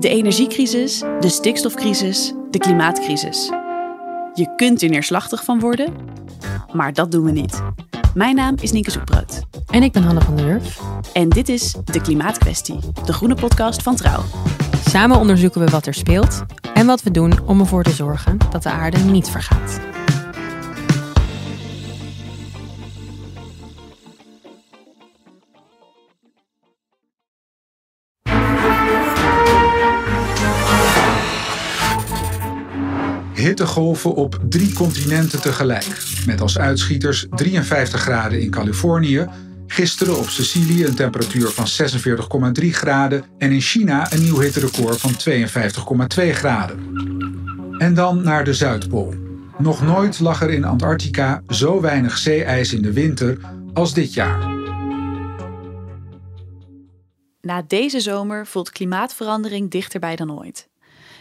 De energiecrisis, de stikstofcrisis, de klimaatcrisis. Je kunt er neerslachtig van worden, maar dat doen we niet. Mijn naam is Nienke Zoekbrood. En ik ben Hanne van der Wurf. En dit is De Klimaatkwestie, de groene podcast van Trouw. Samen onderzoeken we wat er speelt en wat we doen om ervoor te zorgen dat de aarde niet vergaat. Hittegolven op drie continenten tegelijk. Met als uitschieters 53 graden in Californië, gisteren op Sicilië een temperatuur van 46,3 graden en in China een nieuw hitterecord van 52,2 graden. En dan naar de Zuidpool. Nog nooit lag er in Antarctica zo weinig zeeijs in de winter als dit jaar. Na deze zomer voelt klimaatverandering dichterbij dan ooit.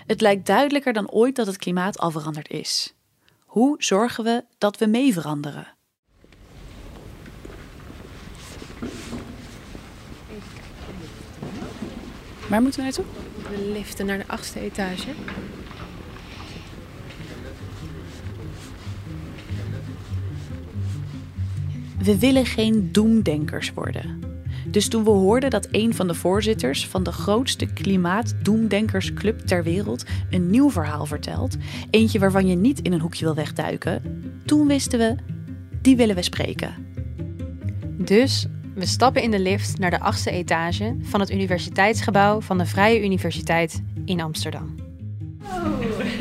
Het lijkt duidelijker dan ooit dat het klimaat al veranderd is. Hoe zorgen we dat we mee veranderen? Waar moeten we naartoe? We liften naar de achtste etage. We willen geen doemdenkers worden. Dus toen we hoorden dat een van de voorzitters van de grootste klimaatdoemdenkersclub ter wereld een nieuw verhaal vertelt, eentje waarvan je niet in een hoekje wil wegduiken, toen wisten we, die willen we spreken. Dus we stappen in de lift naar de achtste etage van het universiteitsgebouw van de Vrije Universiteit in Amsterdam.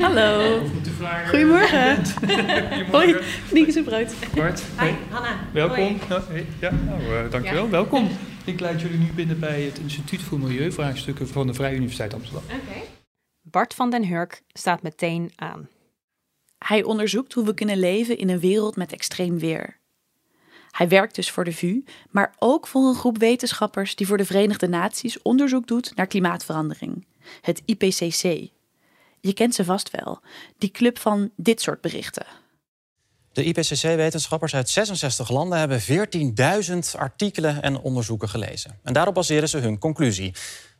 Hallo. Goedemorgen. Hoi, Nieke Soepruit. Bart. Hi, Hanna. Welkom. Ja, nou, uh, dankjewel. Ja. Welkom. Ik leid jullie nu binnen bij het Instituut voor Milieuvraagstukken van de Vrije Universiteit Amsterdam. Okay. Bart van den Hurk staat meteen aan. Hij onderzoekt hoe we kunnen leven in een wereld met extreem weer. Hij werkt dus voor de VU, maar ook voor een groep wetenschappers die voor de Verenigde Naties onderzoek doet naar klimaatverandering, het IPCC. Je kent ze vast wel, die club van dit soort berichten. De IPCC-wetenschappers uit 66 landen hebben 14.000 artikelen en onderzoeken gelezen. En daarop baseren ze hun conclusie.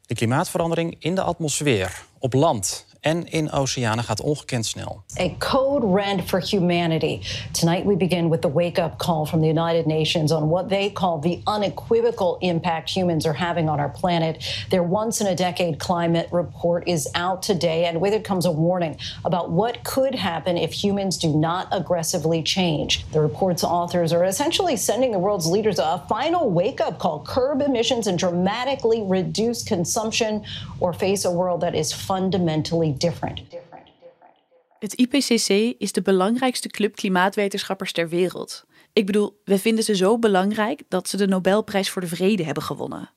De klimaatverandering in de atmosfeer, op land en in oceanen gaat ongekend snel. A code red for humanity. Tonight we begin with the wake-up call from the United Nations on what they call the unequivocal impact humans are having on our planet. Their once-in-a-decade climate report is out today, and with it comes a warning about what could happen if humans do not aggressively change. The report's authors are essentially sending the world's leaders a final wake-up call: curb emissions and dramatically reduce consumption, or face a world that is fundamentally different. Het IPCC is de belangrijkste club klimaatwetenschappers ter wereld. Ik bedoel, we vinden ze zo belangrijk dat ze de Nobelprijs voor de Vrede hebben gewonnen.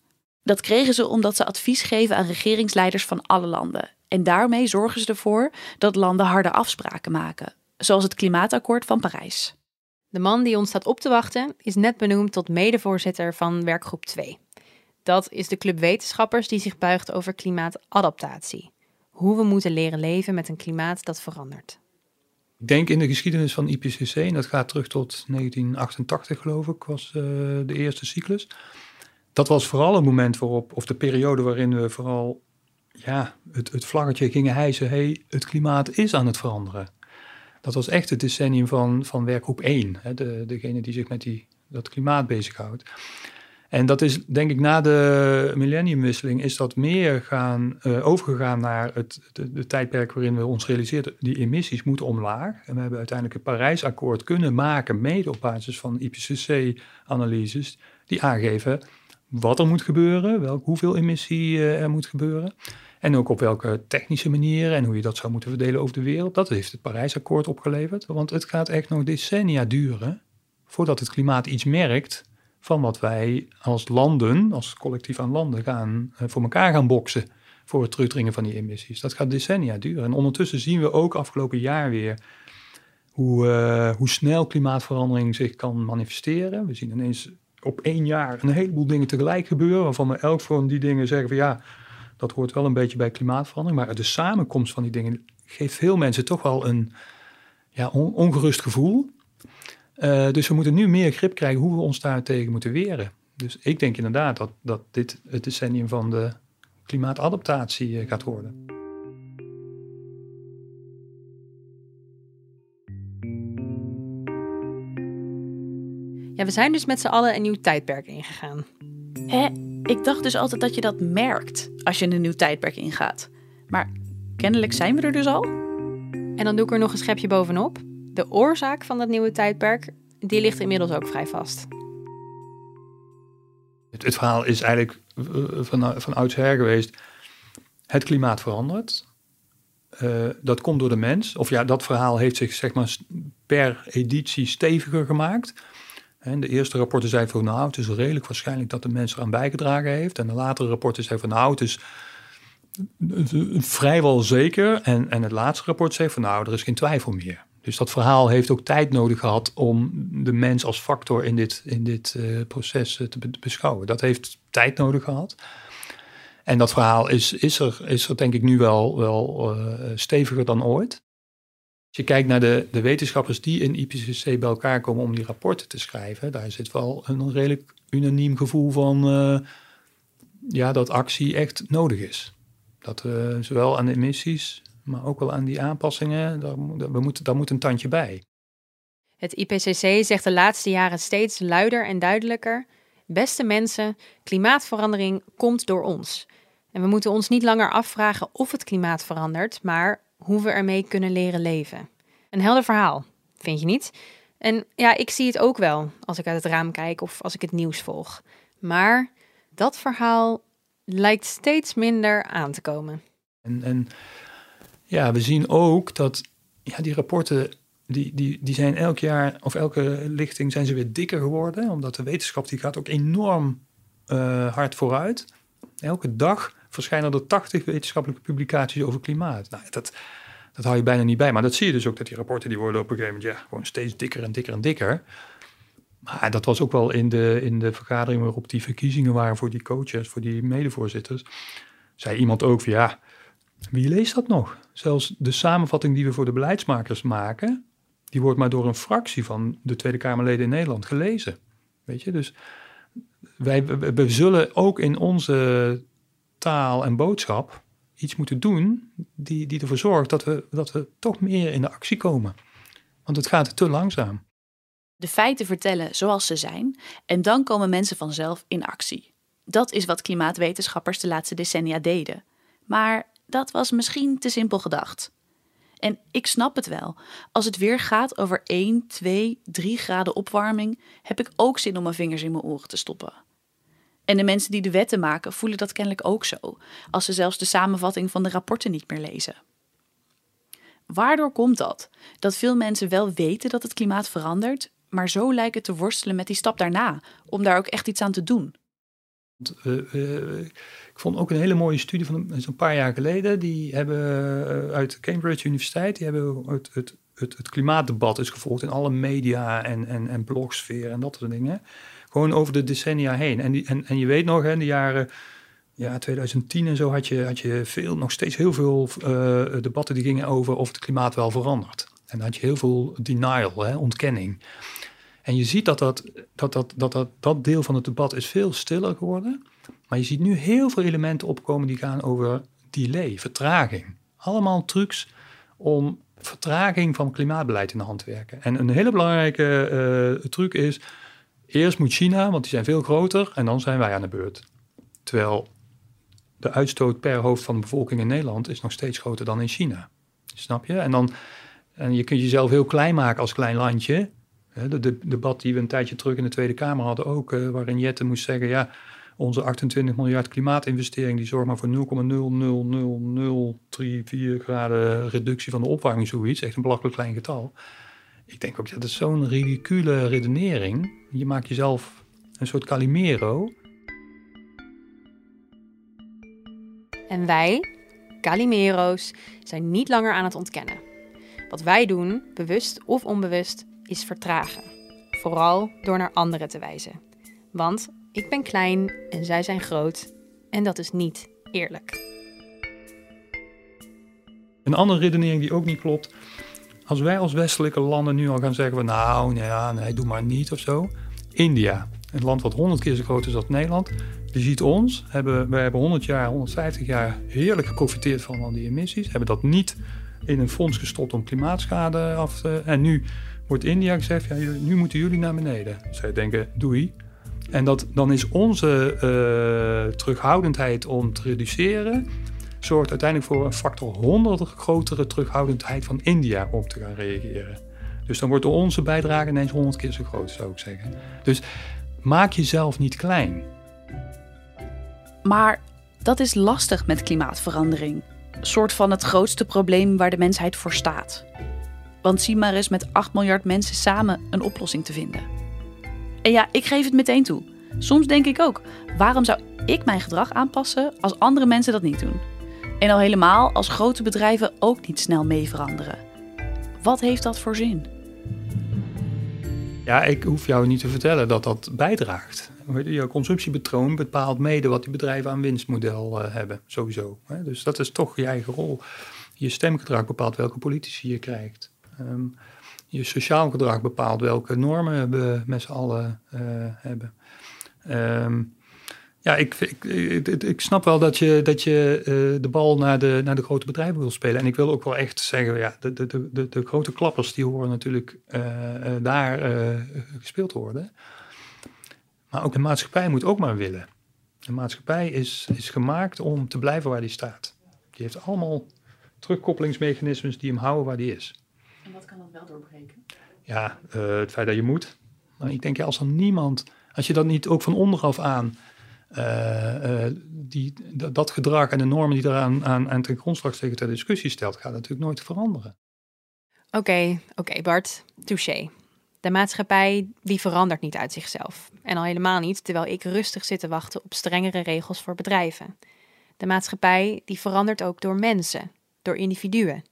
Dat kregen ze omdat ze advies geven aan regeringsleiders van alle landen. En daarmee zorgen ze ervoor dat landen harde afspraken maken, zoals het Klimaatakkoord van Parijs. De man die ons staat op te wachten is net benoemd tot medevoorzitter van werkgroep 2. Dat is de club wetenschappers die zich buigt over klimaatadaptatie hoe we moeten leren leven met een klimaat dat verandert. Ik denk in de geschiedenis van IPCC, en dat gaat terug tot 1988 geloof ik, was uh, de eerste cyclus. Dat was vooral een moment waarop, of de periode waarin we vooral ja, het, het vlaggetje gingen hijsen, hey, het klimaat is aan het veranderen. Dat was echt het decennium van, van werkgroep 1, hè, de, degene die zich met die, dat klimaat bezighoudt. En dat is, denk ik, na de millenniumwisseling is dat meer gaan, uh, overgegaan naar het de, tijdperk waarin we ons realiseerden, die emissies moeten omlaag. En we hebben uiteindelijk het Parijsakkoord kunnen maken, mede op basis van IPCC-analyses, die aangeven wat er moet gebeuren, welk, hoeveel emissie uh, er moet gebeuren. En ook op welke technische manieren en hoe je dat zou moeten verdelen over de wereld. Dat heeft het Parijsakkoord opgeleverd. Want het gaat echt nog decennia duren voordat het klimaat iets merkt van wat wij als landen, als collectief aan landen, gaan, uh, voor elkaar gaan boksen. voor het terugdringen van die emissies. Dat gaat decennia duren. En ondertussen zien we ook afgelopen jaar weer hoe, uh, hoe snel klimaatverandering zich kan manifesteren. We zien ineens op één jaar een heleboel dingen tegelijk gebeuren, waarvan we elk van die dingen zeggen van ja, dat hoort wel een beetje bij klimaatverandering. Maar de samenkomst van die dingen geeft veel mensen toch wel een ja, ongerust gevoel. Uh, dus we moeten nu meer grip krijgen hoe we ons daar tegen moeten weren. Dus ik denk inderdaad dat, dat dit het decennium van de klimaatadaptatie eh, gaat worden. Ja, we zijn dus met z'n allen een nieuw tijdperk ingegaan. Hè? Ik dacht dus altijd dat je dat merkt als je een nieuw tijdperk ingaat. Maar kennelijk zijn we er dus al. En dan doe ik er nog een schepje bovenop. De oorzaak van dat nieuwe tijdperk, die ligt inmiddels ook vrij vast. Het, het verhaal is eigenlijk uh, van, van oudsher geweest. Het klimaat verandert. Uh, dat komt door de mens. Of ja, dat verhaal heeft zich zeg maar per editie steviger gemaakt. De eerste rapporten zeiden van nou, het is redelijk waarschijnlijk dat de mens eraan bijgedragen heeft. En de latere rapporten zeiden van nou, het is vrijwel zeker. En, en het laatste rapport zei van nou, er is geen twijfel meer. Dus dat verhaal heeft ook tijd nodig gehad om de mens als factor in dit, in dit uh, proces te beschouwen. Dat heeft tijd nodig gehad. En dat verhaal is, is, er, is er denk ik nu wel, wel uh, steviger dan ooit. Als je kijkt naar de, de wetenschappers die in IPCC bij elkaar komen om die rapporten te schrijven, daar zit wel een redelijk unaniem gevoel van ja, dat actie echt nodig is. Dat we zowel aan de emissies, maar ook wel aan die aanpassingen, daar, we moeten, daar moet een tandje bij. Het IPCC zegt de laatste jaren steeds luider en duidelijker: beste mensen, klimaatverandering komt door ons. En we moeten ons niet langer afvragen of het klimaat verandert, maar hoe we ermee kunnen leren leven. Een helder verhaal, vind je niet? En ja, ik zie het ook wel als ik uit het raam kijk of als ik het nieuws volg. Maar dat verhaal lijkt steeds minder aan te komen. En, en ja, we zien ook dat ja, die rapporten, die, die, die zijn elk jaar of elke lichting zijn ze weer dikker geworden. Omdat de wetenschap die gaat ook enorm uh, hard vooruit. Elke dag verschijnen er 80 wetenschappelijke publicaties over klimaat. Nou, dat, dat hou je bijna niet bij. Maar dat zie je dus ook, dat die rapporten die worden op een gegeven moment ja, gewoon steeds dikker en dikker en dikker. Maar dat was ook wel in de, in de vergadering waarop die verkiezingen waren voor die coaches, voor die medevoorzitters. Zei iemand ook van ja, wie leest dat nog? Zelfs de samenvatting die we voor de beleidsmakers maken, die wordt maar door een fractie van de Tweede Kamerleden in Nederland gelezen. Weet je, dus wij we zullen ook in onze taal en boodschap iets moeten doen die, die ervoor zorgt dat we, dat we toch meer in de actie komen. Want het gaat te langzaam. De feiten vertellen zoals ze zijn en dan komen mensen vanzelf in actie. Dat is wat klimaatwetenschappers de laatste decennia deden. Maar dat was misschien te simpel gedacht. En ik snap het wel. Als het weer gaat over 1, 2, 3 graden opwarming, heb ik ook zin om mijn vingers in mijn oren te stoppen. En de mensen die de wetten maken voelen dat kennelijk ook zo, als ze zelfs de samenvatting van de rapporten niet meer lezen. Waardoor komt dat? Dat veel mensen wel weten dat het klimaat verandert, maar zo lijken te worstelen met die stap daarna, om daar ook echt iets aan te doen. Uh, uh, ik vond ook een hele mooie studie van een paar jaar geleden. Die hebben uh, uit Cambridge Universiteit, die hebben het, het, het, klimaatdebat is gevolgd in alle media en, en, en blogsfeer en dat soort dingen. Gewoon over de decennia heen. En, en, en je weet nog, in de jaren ja, 2010 en zo had je, had je veel, nog steeds heel veel debatten die gingen over of het klimaat wel verandert. En dan had je heel veel denial, hè, ontkenning. En je ziet dat dat, dat, dat, dat, dat deel van het debat is veel stiller geworden. Maar je ziet nu heel veel elementen opkomen die gaan over delay, vertraging. Allemaal trucs om vertraging van klimaatbeleid in de hand te werken. En een hele belangrijke uh, truc is Eerst moet China, want die zijn veel groter, en dan zijn wij aan de beurt. Terwijl de uitstoot per hoofd van de bevolking in Nederland is nog steeds groter dan in China. Snap je? En, dan, en je kunt jezelf heel klein maken als klein landje. De, de, debat die we een tijdje terug in de Tweede Kamer hadden ook, uh, waarin Jette moest zeggen, ja, onze 28 miljard klimaatinvestering die zorgt maar voor 0,00034 graden reductie van de opwarming, zoiets. Echt een belachelijk klein getal. Ik denk ook, dat is zo'n ridicule redenering. Je maakt jezelf een soort Calimero. En wij, Calimero's, zijn niet langer aan het ontkennen. Wat wij doen, bewust of onbewust, is vertragen. Vooral door naar anderen te wijzen. Want ik ben klein en zij zijn groot. En dat is niet eerlijk. Een andere redenering die ook niet klopt. Als wij als westelijke landen nu al gaan zeggen van nou, nee, ja, nee, doe maar niet of zo. India, een land wat honderd keer zo groot is als Nederland. Je ziet ons, hebben, we hebben 100 jaar, 150 jaar heerlijk geprofiteerd van al die emissies. Hebben dat niet in een fonds gestopt om klimaatschade af te... En nu wordt India gezegd, ja, nu moeten jullie naar beneden. Zij denken, doei. En dat, dan is onze uh, terughoudendheid om te reduceren... zorgt uiteindelijk voor een factor 100 grotere terughoudendheid van India om te gaan reageren. Dus dan wordt onze bijdrage ineens 100 keer zo groot, zou ik zeggen. Dus maak jezelf niet klein. Maar dat is lastig met klimaatverandering. Een soort van het grootste probleem waar de mensheid voor staat. Want zie maar eens met 8 miljard mensen samen een oplossing te vinden. En ja, ik geef het meteen toe. Soms denk ik ook, waarom zou ik mijn gedrag aanpassen als andere mensen dat niet doen? En al helemaal als grote bedrijven ook niet snel mee veranderen. Wat heeft dat voor zin? Ja, ik hoef jou niet te vertellen dat dat bijdraagt. Je consumptiepatroon bepaalt mede wat die bedrijven aan winstmodel uh, hebben, sowieso. Dus dat is toch je eigen rol. Je stemgedrag bepaalt welke politici je krijgt. Um, je sociaal gedrag bepaalt welke normen we met z'n allen uh, hebben. Um, ja, ik, ik, ik, snap wel dat je, dat je uh, de bal naar de, naar de grote bedrijven wil spelen. En ik wil ook wel echt zeggen, ja, de, de, de, de grote klappers die horen natuurlijk uh, daar gespeeld worden. Maar ook de maatschappij moet ook maar willen. De maatschappij is, is gemaakt om te blijven waar die staat. Die heeft allemaal terugkoppelingsmechanismes die hem houden waar die is. En wat kan dat wel doorbreken? Ja, het feit dat je moet. Maar ik denk, ja, als er niemand, als je dat niet ook van onderaf aan uh, uh, die, dat gedrag en de normen die eraan aan, aan ten grondslag tegen ter discussie stelt, gaat natuurlijk nooit veranderen. Oké, okay, oké okay, Bart, touché. De maatschappij die verandert niet uit zichzelf. En al helemaal niet terwijl ik rustig zit te wachten op strengere regels voor bedrijven. De maatschappij die verandert ook door mensen, door individuen.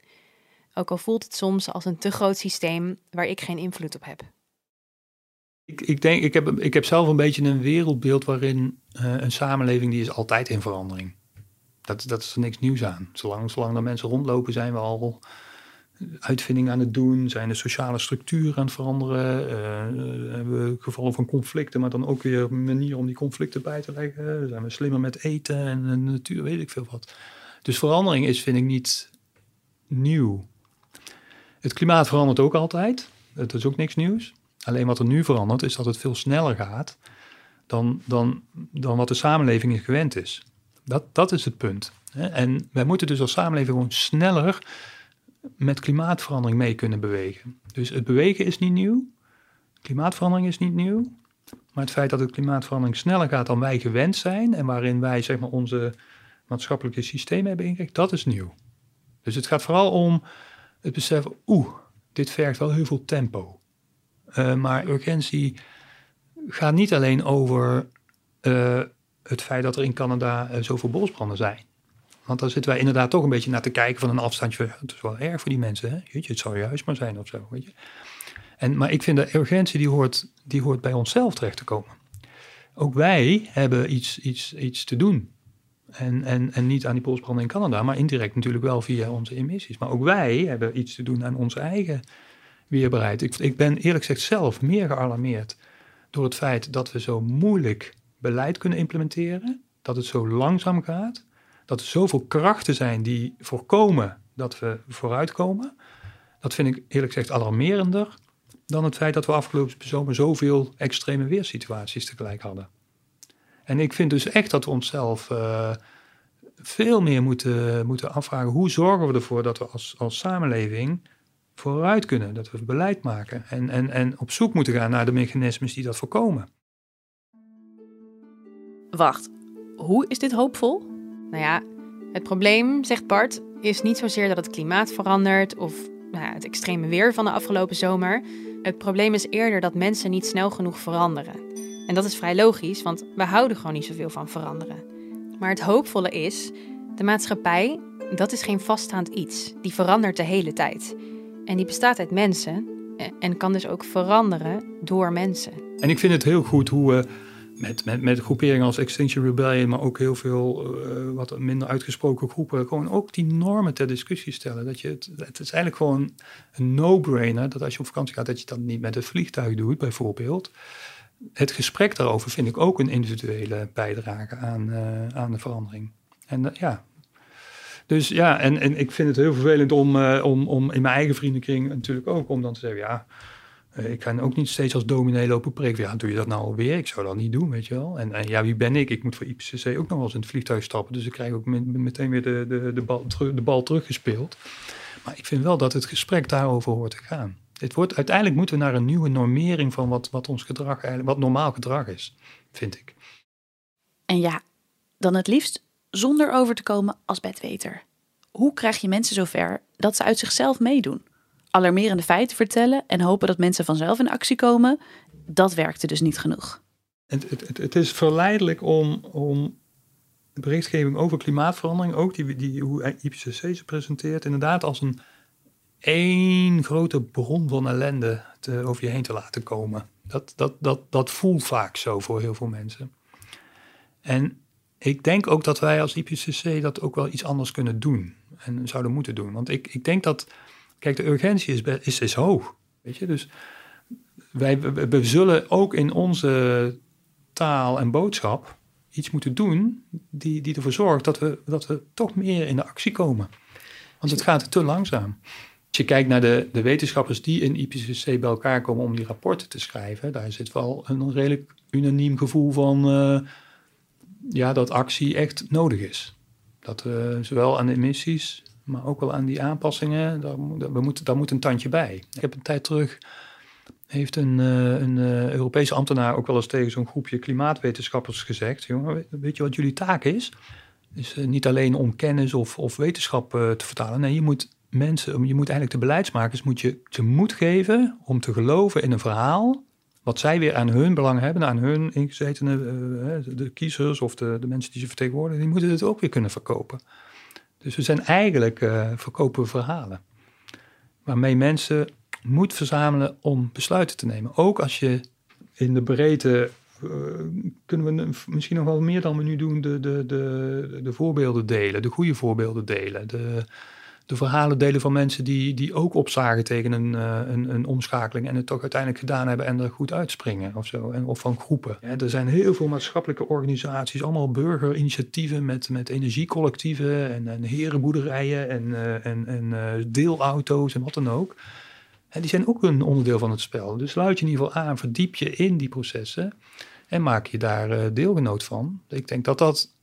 Ook al voelt het soms als een te groot systeem waar ik geen invloed op heb. Ik, ik, denk, ik, heb, ik heb zelf een beetje een wereldbeeld waarin uh, een samenleving die is altijd in verandering. Dat, dat is er niks nieuws aan. Zolang, zolang er mensen rondlopen zijn we al uitvindingen aan het doen, zijn de sociale structuren aan het veranderen, uh, hebben we gevallen van conflicten, maar dan ook weer een manier om die conflicten bij te leggen. Zijn we slimmer met eten en de natuur, weet ik veel wat. Dus verandering is, vind ik, niet nieuw. Het klimaat verandert ook altijd. Dat is ook niks nieuws. Alleen wat er nu verandert is dat het veel sneller gaat dan, dan, dan wat de samenleving gewend is. Dat, dat is het punt. En wij moeten dus als samenleving gewoon sneller met klimaatverandering mee kunnen bewegen. Dus het bewegen is niet nieuw, klimaatverandering is niet nieuw, maar het feit dat het klimaatverandering sneller gaat dan wij gewend zijn en waarin wij zeg maar, onze maatschappelijke systemen hebben ingericht, dat is nieuw. Dus het gaat vooral om het beseffen, oeh, dit vergt wel heel veel tempo. Uh, maar urgentie gaat niet alleen over uh, het feit dat er in Canada uh, zoveel bosbranden zijn. Want daar zitten wij inderdaad toch een beetje naar te kijken van een afstandje. Het is wel erg voor die mensen. Hè? Jeetje, het zou juist maar zijn of zo. Weet je? En, maar ik vind de urgentie die hoort, die hoort bij onszelf terecht te komen. Ook wij hebben iets, iets, iets te doen. En, en, en niet aan die bosbranden in Canada, maar indirect natuurlijk wel via onze emissies. Maar ook wij hebben iets te doen aan onze eigen weerbaarheid. Ik, ik ben eerlijk gezegd zelf meer gealarmeerd door het feit dat we zo moeilijk beleid kunnen implementeren, dat het zo langzaam gaat, dat er zoveel krachten zijn die voorkomen dat we vooruitkomen. Dat vind ik eerlijk gezegd alarmerender dan het feit dat we afgelopen zomer zoveel extreme weersituaties tegelijk hadden. En ik vind dus echt dat we onszelf uh, veel meer moeten, moeten afvragen: hoe zorgen we ervoor dat we als, als samenleving vooruit kunnen, dat we beleid maken en, en, en op zoek moeten gaan naar de mechanismes die dat voorkomen. Wacht, hoe is dit hoopvol? Nou ja, het probleem, zegt Bart, is niet zozeer dat het klimaat verandert of nou ja, het extreme weer van de afgelopen zomer. Het probleem is eerder dat mensen niet snel genoeg veranderen. En dat is vrij logisch, want we houden gewoon niet zoveel van veranderen. Maar het hoopvolle is De maatschappij, dat is geen vaststaand iets. Die verandert de hele tijd. En die bestaat uit mensen en kan dus ook veranderen door mensen. En ik vind het heel goed hoe we met, met, met groeperingen als Extinction Rebellion, maar ook heel veel uh, wat minder uitgesproken groepen, gewoon ook die normen ter discussie stellen. Dat je het, het is eigenlijk gewoon een no-brainer dat als je op vakantie gaat, dat je dat niet met het vliegtuig doet, bijvoorbeeld. Het gesprek daarover vind ik ook een individuele bijdrage aan, uh, aan de verandering. En uh, ja, dus ja, en, en ik vind het heel vervelend om, uh, om, om in mijn eigen vriendenkring natuurlijk ook om dan te zeggen, ja, ik ga ook niet steeds als dominee lopen preken. Ja, doe je dat nou alweer? Ik zou dat niet doen, weet je wel. En, en ja, wie ben ik? Ik moet voor IPCC ook nog wel eens in het vliegtuig stappen. Dus ik krijg ook meteen weer de, de, de, bal, de bal teruggespeeld. Maar ik vind wel dat het gesprek daarover hoort te gaan. Het wordt, uiteindelijk moeten we naar een nieuwe normering van wat, wat ons gedrag eigenlijk, wat normaal gedrag is, vind ik. En ja, dan het liefst zonder over te komen als bedweter. Hoe krijg je mensen zover dat ze uit zichzelf meedoen? Alarmerende feiten vertellen en hopen dat mensen vanzelf in actie komen, dat werkte dus niet genoeg. Het, het, het is verleidelijk om, om berichtgeving over klimaatverandering, ook die, die, hoe IPCC ze presenteert, inderdaad als een één grote bron van ellende te, over je heen te laten komen. Dat, dat, dat, dat voelt vaak zo voor heel veel mensen. En ik denk ook dat wij als IPCC dat ook wel iets anders kunnen doen. En zouden moeten doen. Want ik, ik denk dat, kijk, de urgentie is, is, is hoog. Weet je, dus wij we, zullen ook in onze taal en boodschap iets moeten doen die, die ervoor zorgt dat we, dat we toch meer in de actie komen. Want het gaat te langzaam. Als je kijkt naar de, de wetenschappers die in IPCC bij elkaar komen om die rapporten te schrijven, daar zit wel een redelijk unaniem gevoel van. Uh, ja, dat actie echt nodig is. Dat we zowel aan de emissies, maar ook wel aan die aanpassingen, daar, we moeten, daar moet een tandje bij. Ik heb een tijd terug, heeft een, uh, een Europese ambtenaar ook wel eens tegen zo'n groepje klimaatwetenschappers gezegd, jongen, weet je wat jullie taak is? Uh, niet alleen om kennis of, of wetenschap te vertalen. Nee, je moet mensen, je moet eigenlijk de beleidsmakers moet je, je moed geven om te geloven in een verhaal wat zij weer aan hun belang hebben, aan hun ingezetenen, uh, de kiezers of de, de, mensen die ze vertegenwoordigen, die moeten het ook weer kunnen verkopen. Dus we zijn eigenlijk uh, verkopen verhalen. Waarmee mensen moed verzamelen om besluiten te nemen. Ook als je in de breedte, uh, kunnen we misschien nog wel meer dan we nu doen, de, de, de, de voorbeelden delen, de goede voorbeelden delen. De, de verhalen delen van mensen die, die ook opzagen tegen een, uh, een, een, omschakeling en het toch uiteindelijk gedaan hebben en er goed uitspringen of zo. En, of van groepen. Ja, er zijn heel veel maatschappelijke organisaties, allemaal burgerinitiatieven met, met energiecollectieven en, en herenboerderijen en, uh, en, en uh, deelauto's en wat dan ook. En die zijn ook een onderdeel van het spel. Dus sluit je in ieder geval aan, verdiep je in die processen en maak je daar deelgenoot van. Ik denk dat dat,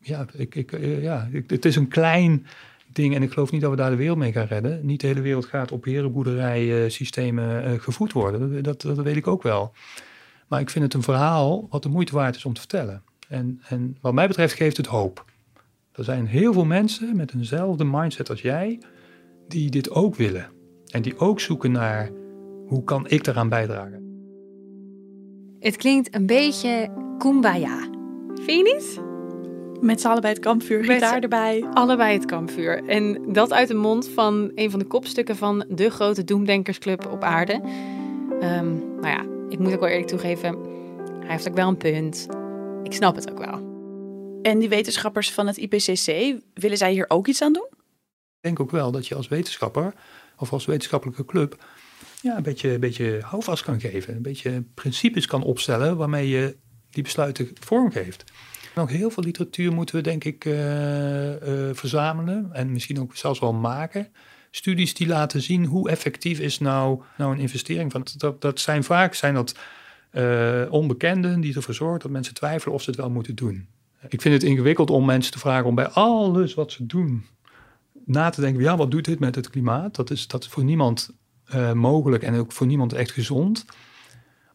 ja, ik, ik, ja het is een klein ding. En ik geloof niet dat we daar de wereld mee gaan redden. Niet de hele wereld gaat op herenboerderijsystemen uh, gevoed worden. Dat, dat, weet ik ook wel. Maar ik vind het een verhaal wat de moeite waard is om te vertellen. En, en wat mij betreft geeft het hoop. Er zijn heel veel mensen met eenzelfde mindset als jij die dit ook willen. En die ook zoeken naar hoe kan ik daaraan bijdragen. Het klinkt een beetje kumbaya. Vind je niet? Met z'n allen bij het kampvuur, gitaar erbij. Allebei het kampvuur. En dat uit de mond van een van de kopstukken van de grote doemdenkersclub op aarde. Um, nou ja, ik moet ook wel eerlijk toegeven, hij heeft ook wel een punt. Ik snap het ook wel. En die wetenschappers van het IPCC, willen zij hier ook iets aan doen? Ik denk ook wel dat je als wetenschapper of als wetenschappelijke club ja, een beetje, een beetje houvast kan geven. Een beetje principes kan opstellen waarmee je die besluiten vormgeeft. Nog heel veel literatuur moeten we denk ik uh, uh, verzamelen en misschien ook zelfs wel maken. Studies die laten zien hoe effectief is nou, nou een investering. Van, dat, dat zijn vaak zijn dat uh, onbekenden die ervoor zorgen dat mensen twijfelen of ze het wel moeten doen. Ik vind het ingewikkeld om mensen te vragen om bij alles wat ze doen na te denken, ja, wat doet dit met het klimaat? Dat is, dat is voor niemand mogelijk en ook voor niemand echt gezond.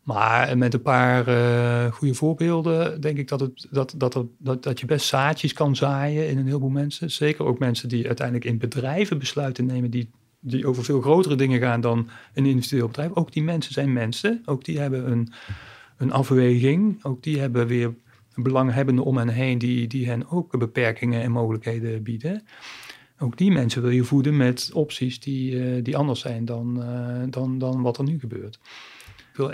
Maar met een paar uh, goede voorbeelden denk ik dat, het, dat, dat, dat, dat je best zaadjes kan zaaien in een heleboel mensen. Zeker ook mensen die uiteindelijk in bedrijven besluiten nemen die, die over veel grotere dingen gaan dan een individueel bedrijf. Ook die mensen zijn mensen. Ook die hebben een, een afweging. Ook die hebben weer belanghebbenden om hen heen die, die hen ook beperkingen en mogelijkheden bieden. Ook die mensen wil je voeden met opties die, eh, die anders zijn dan, eh, dan, dan wat er nu gebeurt. Wil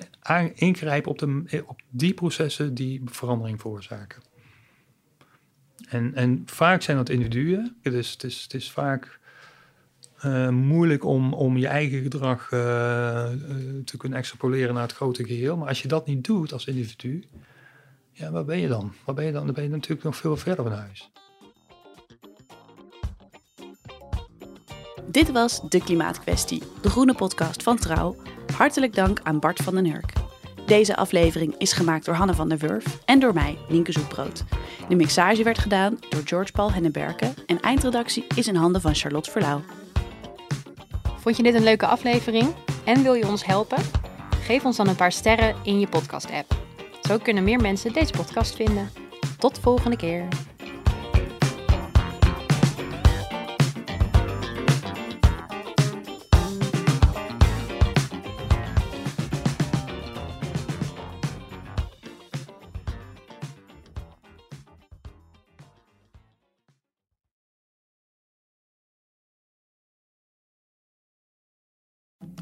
ingrijpen op, de, op die processen die verandering veroorzaken. En, en vaak zijn dat individuen. Is, het is, het is vaak uh, moeilijk om, om je eigen gedrag uh, uh, te kunnen extrapoleren naar het grote geheel. Maar als je dat niet doet als individu, ja, waar ben je dan? Waar ben je dan? Dan ben je natuurlijk nog veel verder van huis. Dit was De Klimaatkwestie, de groene podcast van Trouw. Hartelijk dank aan Bart van den Hurk. Deze aflevering is gemaakt door Hanne van der Wurf en door mij, Nienke Zoetbrood. De mixage werd gedaan door George Paul Henneberken en eindredactie is in handen van Charlotte Verlauw. Vond je dit een leuke aflevering en wil je ons helpen? Geef ons dan een paar sterren in je podcast-app. Zo kunnen meer mensen deze podcast vinden. Tot de volgende keer.